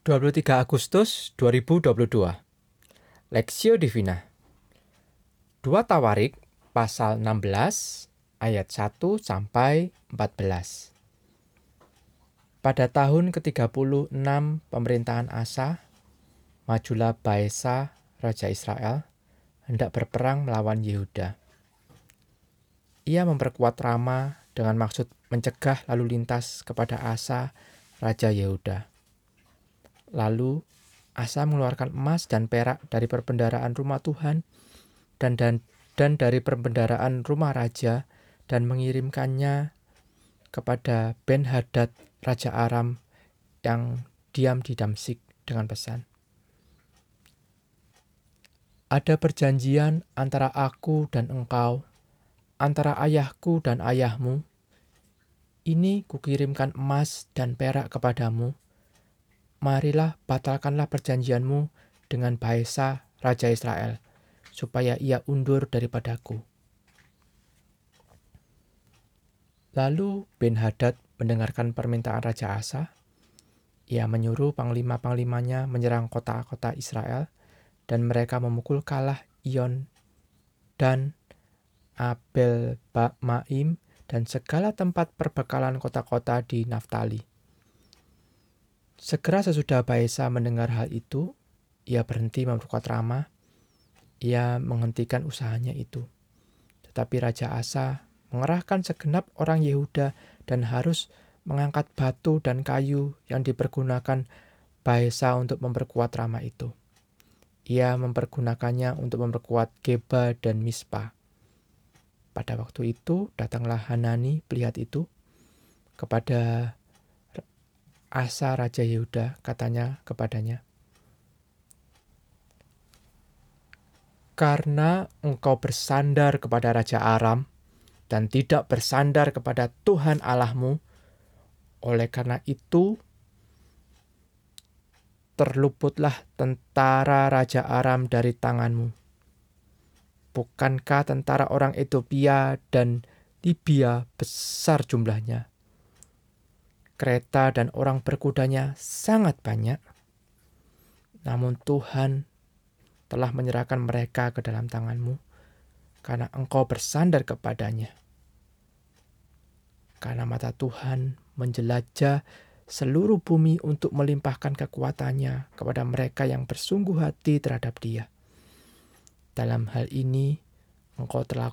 23 Agustus 2022 Lexio Divina. 2 Tawarik pasal 16 ayat 1 sampai 14 Pada tahun ke-36 pemerintahan Asa, majulah Baesa, Raja Israel, hendak berperang melawan Yehuda. Ia memperkuat Rama dengan maksud mencegah lalu lintas kepada Asa, Raja Yehuda Lalu Asa mengeluarkan emas dan perak dari perbendaraan rumah Tuhan dan dan, dan dari perbendaraan rumah raja dan mengirimkannya kepada Ben Hadad raja Aram yang diam di Damsik dengan pesan Ada perjanjian antara aku dan engkau, antara ayahku dan ayahmu. Ini kukirimkan emas dan perak kepadamu, marilah batalkanlah perjanjianmu dengan Baesa, Raja Israel, supaya ia undur daripadaku. Lalu Ben Hadad mendengarkan permintaan Raja Asa. Ia menyuruh panglima-panglimanya menyerang kota-kota Israel, dan mereka memukul kalah Ion dan Abel Maim dan segala tempat perbekalan kota-kota di Naftali. Segera sesudah Baesa mendengar hal itu, ia berhenti memperkuat Rama. Ia menghentikan usahanya itu. Tetapi Raja Asa mengerahkan segenap orang Yehuda dan harus mengangkat batu dan kayu yang dipergunakan Baesa untuk memperkuat Rama itu. Ia mempergunakannya untuk memperkuat Geba dan Mispa. Pada waktu itu datanglah Hanani pelihat itu kepada Asa Raja Yehuda katanya kepadanya, Karena engkau bersandar kepada Raja Aram dan tidak bersandar kepada Tuhan Allahmu, oleh karena itu terluputlah tentara Raja Aram dari tanganmu. Bukankah tentara orang Ethiopia dan Libya besar jumlahnya? Kereta dan orang berkudanya sangat banyak. Namun Tuhan telah menyerahkan mereka ke dalam tanganmu karena engkau bersandar kepadanya. Karena mata Tuhan menjelajah seluruh bumi untuk melimpahkan kekuatannya kepada mereka yang bersungguh hati terhadap dia. Dalam hal ini, engkau telah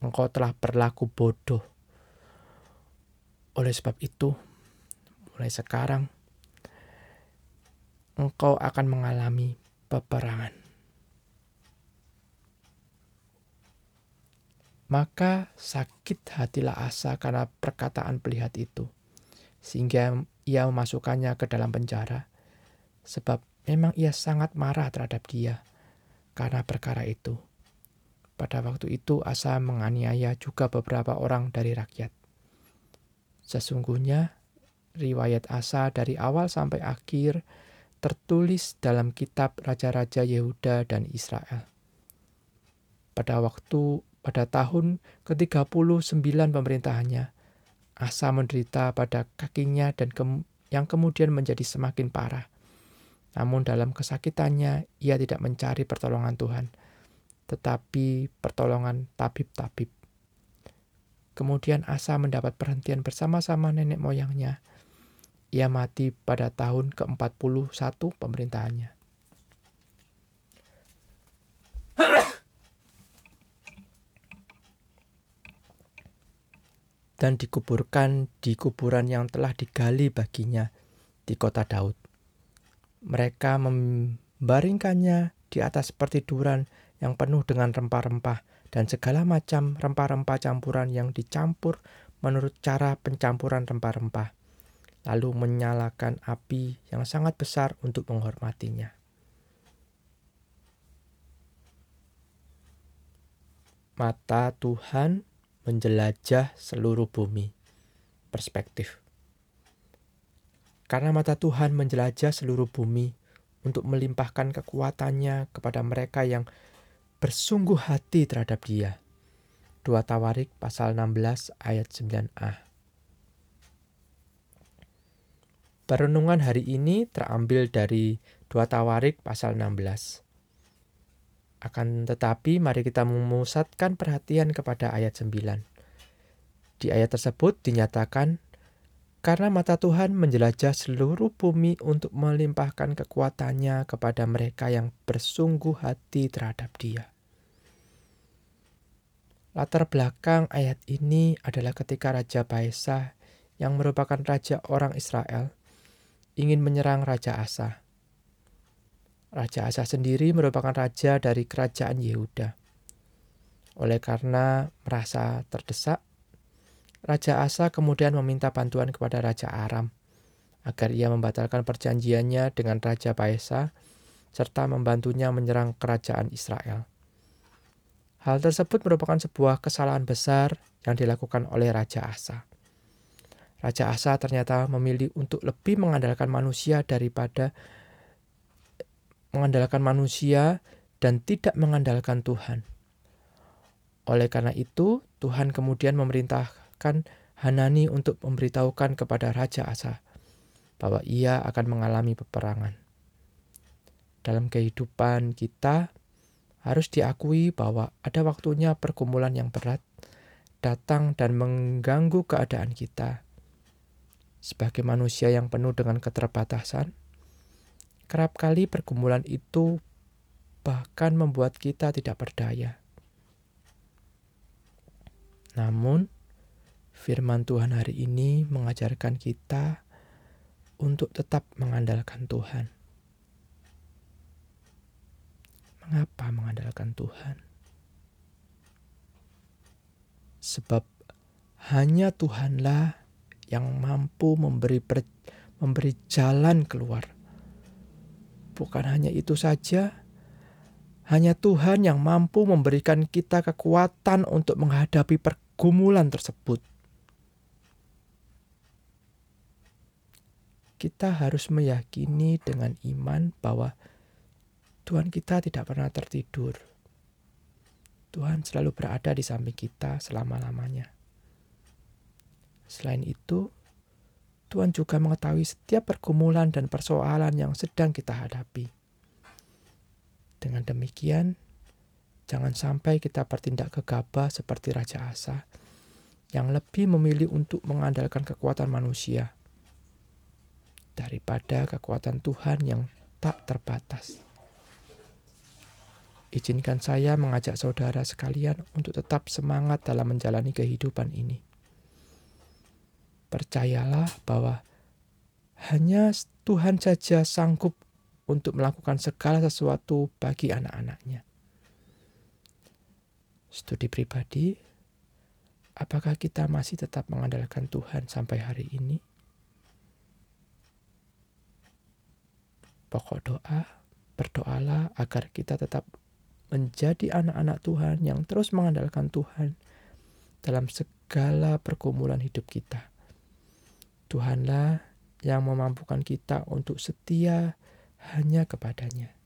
engkau telah berlaku bodoh. Oleh sebab itu, mulai sekarang engkau akan mengalami peperangan. Maka sakit hatilah Asa karena perkataan pelihat itu, sehingga ia memasukkannya ke dalam penjara, sebab memang ia sangat marah terhadap dia karena perkara itu. Pada waktu itu Asa menganiaya juga beberapa orang dari rakyat. Sesungguhnya riwayat Asa dari awal sampai akhir tertulis dalam kitab Raja-Raja Yehuda dan Israel. Pada waktu pada tahun ke-39 pemerintahannya, Asa menderita pada kakinya dan ke, yang kemudian menjadi semakin parah. Namun dalam kesakitannya ia tidak mencari pertolongan Tuhan, tetapi pertolongan tabib-tabib. Kemudian Asa mendapat perhentian bersama-sama nenek moyangnya ia mati pada tahun ke-41 pemerintahannya. Dan dikuburkan di kuburan yang telah digali baginya di kota Daud. Mereka membaringkannya di atas pertiduran yang penuh dengan rempah-rempah dan segala macam rempah-rempah campuran yang dicampur menurut cara pencampuran rempah-rempah lalu menyalakan api yang sangat besar untuk menghormatinya. Mata Tuhan menjelajah seluruh bumi. Perspektif. Karena mata Tuhan menjelajah seluruh bumi untuk melimpahkan kekuatannya kepada mereka yang bersungguh hati terhadap dia. 2 Tawarik pasal 16 ayat 9a. Perenungan hari ini terambil dari 2 Tawarik pasal 16. Akan tetapi mari kita memusatkan perhatian kepada ayat 9. Di ayat tersebut dinyatakan karena mata Tuhan menjelajah seluruh bumi untuk melimpahkan kekuatannya kepada mereka yang bersungguh hati terhadap Dia. Latar belakang ayat ini adalah ketika Raja Baesa yang merupakan raja orang Israel ingin menyerang Raja Asa. Raja Asa sendiri merupakan raja dari kerajaan Yehuda. Oleh karena merasa terdesak, Raja Asa kemudian meminta bantuan kepada Raja Aram agar ia membatalkan perjanjiannya dengan Raja Baesa serta membantunya menyerang kerajaan Israel. Hal tersebut merupakan sebuah kesalahan besar yang dilakukan oleh Raja Asa. Raja Asa ternyata memilih untuk lebih mengandalkan manusia daripada mengandalkan manusia dan tidak mengandalkan Tuhan. Oleh karena itu, Tuhan kemudian memerintahkan Hanani untuk memberitahukan kepada Raja Asa bahwa ia akan mengalami peperangan. Dalam kehidupan kita, harus diakui bahwa ada waktunya pergumulan yang berat datang dan mengganggu keadaan kita sebagai manusia yang penuh dengan keterbatasan, kerap kali pergumulan itu bahkan membuat kita tidak berdaya. Namun, firman Tuhan hari ini mengajarkan kita untuk tetap mengandalkan Tuhan. Mengapa mengandalkan Tuhan? Sebab hanya Tuhanlah yang mampu memberi ber, memberi jalan keluar. Bukan hanya itu saja, hanya Tuhan yang mampu memberikan kita kekuatan untuk menghadapi pergumulan tersebut. Kita harus meyakini dengan iman bahwa Tuhan kita tidak pernah tertidur. Tuhan selalu berada di samping kita selama-lamanya. Selain itu, Tuhan juga mengetahui setiap pergumulan dan persoalan yang sedang kita hadapi. Dengan demikian, jangan sampai kita bertindak gegabah seperti Raja Asa yang lebih memilih untuk mengandalkan kekuatan manusia daripada kekuatan Tuhan yang tak terbatas. Izinkan saya mengajak saudara sekalian untuk tetap semangat dalam menjalani kehidupan ini percayalah bahwa hanya Tuhan saja sanggup untuk melakukan segala sesuatu bagi anak-anaknya. Studi pribadi, apakah kita masih tetap mengandalkan Tuhan sampai hari ini? Pokok doa, berdoalah agar kita tetap menjadi anak-anak Tuhan yang terus mengandalkan Tuhan dalam segala pergumulan hidup kita. Tuhanlah yang memampukan kita untuk setia hanya kepadanya.